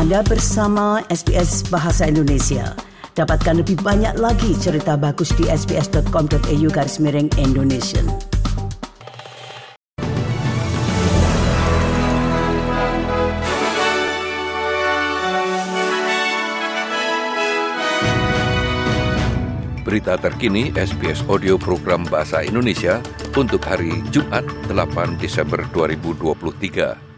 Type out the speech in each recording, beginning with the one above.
Anda bersama SBS Bahasa Indonesia. Dapatkan lebih banyak lagi cerita bagus di sbs.com.au garis miring Indonesia. Berita terkini SBS Audio Program Bahasa Indonesia untuk hari Jumat 8 Desember 2023.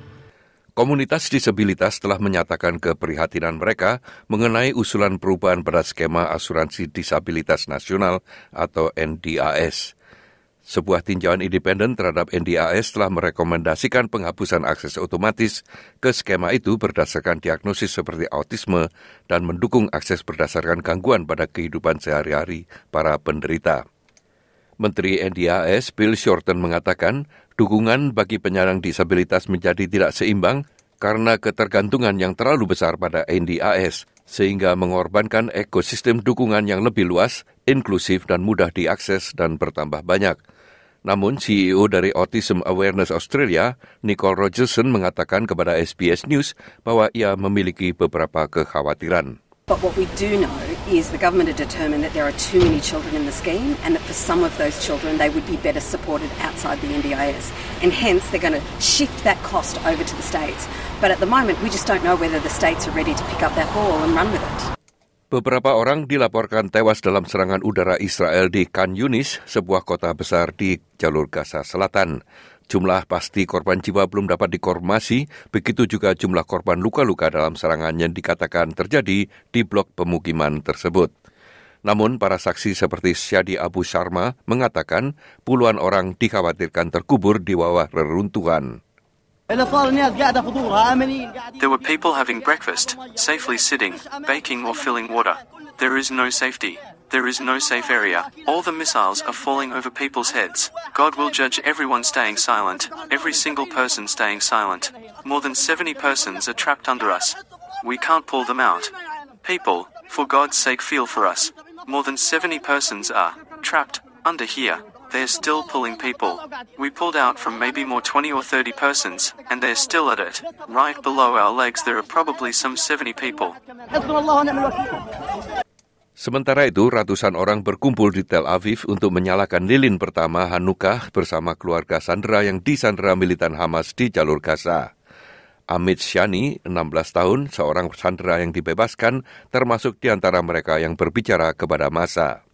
Komunitas disabilitas telah menyatakan keprihatinan mereka mengenai usulan perubahan pada skema asuransi disabilitas nasional atau NDAS. Sebuah tinjauan independen terhadap NDAS telah merekomendasikan penghapusan akses otomatis ke skema itu berdasarkan diagnosis seperti autisme dan mendukung akses berdasarkan gangguan pada kehidupan sehari-hari para penderita. Menteri NDAS Bill Shorten mengatakan dukungan bagi penyandang disabilitas menjadi tidak seimbang karena ketergantungan yang terlalu besar pada NDAS sehingga mengorbankan ekosistem dukungan yang lebih luas, inklusif dan mudah diakses dan bertambah banyak. Namun CEO dari Autism Awareness Australia, Nicole Rogerson mengatakan kepada SBS News bahwa ia memiliki beberapa kekhawatiran. But what we do know is the government have determined that there are too many children in the scheme and that for some of those children they would be better supported outside the NDIS. And hence they're going to shift that cost over to the states. But at the moment we just don't know whether the states are ready to pick up that ball and run with it. Beberapa orang dilaporkan tewas dalam serangan udara Israel di Khan Yunis, sebuah kota besar di jalur Gaza Selatan. Jumlah pasti korban jiwa belum dapat dikonfirmasi, begitu juga jumlah korban luka-luka dalam serangan yang dikatakan terjadi di blok pemukiman tersebut. Namun para saksi seperti Syadi Abu Sharma mengatakan puluhan orang dikhawatirkan terkubur di bawah reruntuhan. There were people having breakfast, safely sitting, baking or filling water. There is no safety. There is no safe area. All the missiles are falling over people's heads. God will judge everyone staying silent, every single person staying silent. More than 70 persons are trapped under us. We can't pull them out. People, for God's sake, feel for us. More than 70 persons are trapped under here. They're still pulling people. We pulled out from maybe more 20 or 30 persons, and they're still at it. Right below our legs, there are probably some 70 people. Sementara itu, ratusan orang berkumpul di Tel Aviv untuk menyalakan lilin pertama Hanukkah bersama keluarga Sandra yang disandera militan Hamas di jalur Gaza. Amit Shani, 16 tahun, seorang sandera yang dibebaskan, termasuk di antara mereka yang berbicara kepada masa.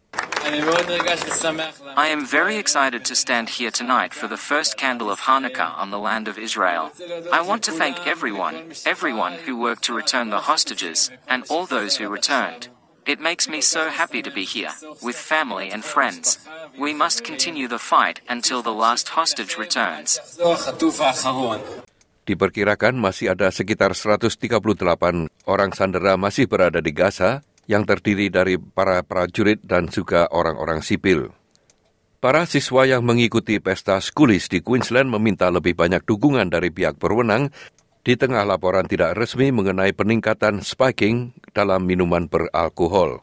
I am very excited to stand here tonight for the first candle of Hanukkah on the land of Israel. I want to thank everyone, everyone who worked to return the hostages, and all those who returned. It makes me so happy to be here, with family and friends. We must continue the fight until the last hostage returns. Diperkirakan masih ada sekitar 138 orang sandera masih berada di Gaza yang terdiri dari para prajurit dan juga orang-orang sipil. Para siswa yang mengikuti pesta skulis di Queensland meminta lebih banyak dukungan dari pihak berwenang di tengah laporan tidak resmi mengenai peningkatan spiking dalam minuman beralkohol.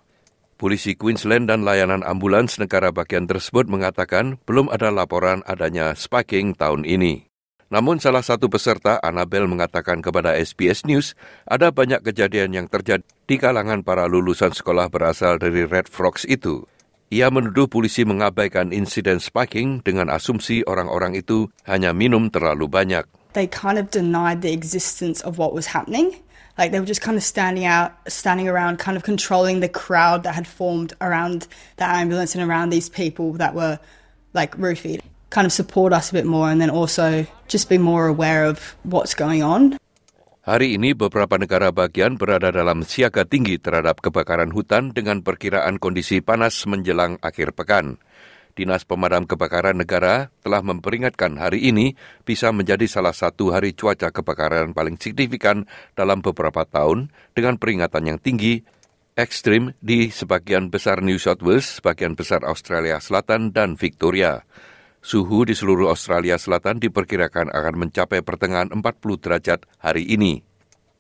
Polisi Queensland dan layanan ambulans negara bagian tersebut mengatakan belum ada laporan adanya spiking tahun ini. Namun salah satu peserta, Annabel, mengatakan kepada SBS News, ada banyak kejadian yang terjadi di kalangan para lulusan sekolah berasal dari Red Frogs itu. Ia menuduh polisi mengabaikan insiden spiking dengan asumsi orang-orang itu hanya minum terlalu banyak. they kind of denied the existence of what was happening. Like they were just kind of standing out, standing around, kind of controlling the crowd that had formed around the ambulance and around these people that were like roofied. Kind of support us a bit more and then also just be more aware of what's going on. Hari ini beberapa negara bagian berada dalam siaga tinggi terhadap kebakaran hutan dengan perkiraan kondisi panas menjelang akhir pekan. Dinas Pemadam Kebakaran Negara telah memperingatkan hari ini bisa menjadi salah satu hari cuaca kebakaran paling signifikan dalam beberapa tahun dengan peringatan yang tinggi, ekstrim di sebagian besar New South Wales, sebagian besar Australia Selatan, dan Victoria. Suhu di seluruh Australia Selatan diperkirakan akan mencapai pertengahan 40 derajat hari ini.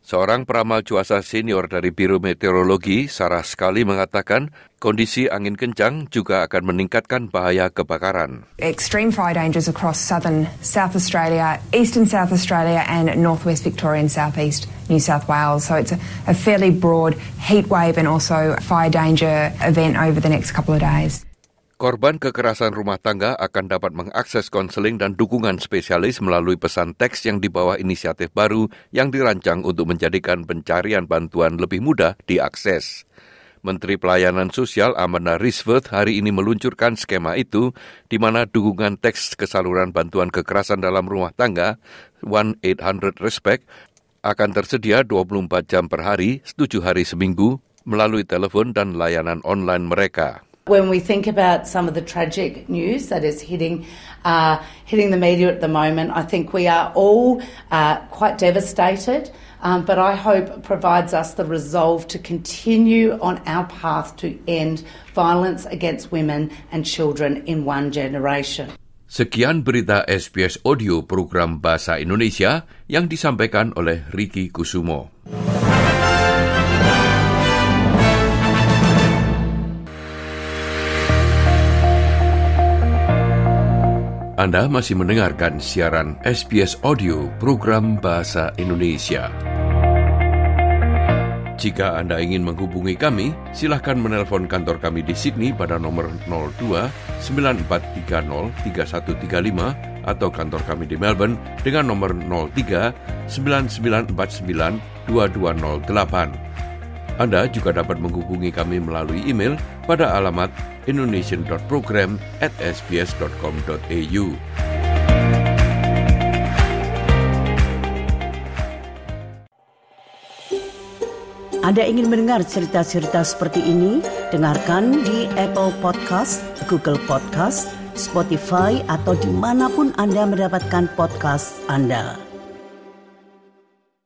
Seorang peramal cuaca senior dari Biro Meteorologi, Sarah Sekali mengatakan kondisi angin kencang juga akan meningkatkan bahaya kebakaran. Extreme fire dangers across southern South Australia, eastern South Australia and northwest Victoria and southeast New South Wales. So it's a, fairly broad heat wave and also fire danger event over the next couple of days. Korban kekerasan rumah tangga akan dapat mengakses konseling dan dukungan spesialis melalui pesan teks yang dibawa inisiatif baru yang dirancang untuk menjadikan pencarian bantuan lebih mudah diakses. Menteri Pelayanan Sosial Amanda Risworth hari ini meluncurkan skema itu di mana dukungan teks kesaluran bantuan kekerasan dalam rumah tangga 1-800-RESPECT akan tersedia 24 jam per hari, 7 hari seminggu melalui telepon dan layanan online mereka. When we think about some of the tragic news that is hitting uh, hitting the media at the moment, I think we are all uh, quite devastated. Um, but I hope provides us the resolve to continue on our path to end violence against women and children in one generation. Sekian berita SBS Audio program Bahasa Indonesia yang disampaikan oleh Ricky Kusumo. Anda masih mendengarkan siaran SBS Audio program Bahasa Indonesia. Jika Anda ingin menghubungi kami, silahkan menelpon kantor kami di Sydney pada nomor 02 9430 3135 atau kantor kami di Melbourne dengan nomor 03 9949 2208. Anda juga dapat menghubungi kami melalui email pada alamat indonesian.program at sbs.com.au. Anda ingin mendengar cerita-cerita seperti ini? Dengarkan di Apple Podcast, Google Podcast, Spotify, atau di mana pun Anda mendapatkan podcast Anda.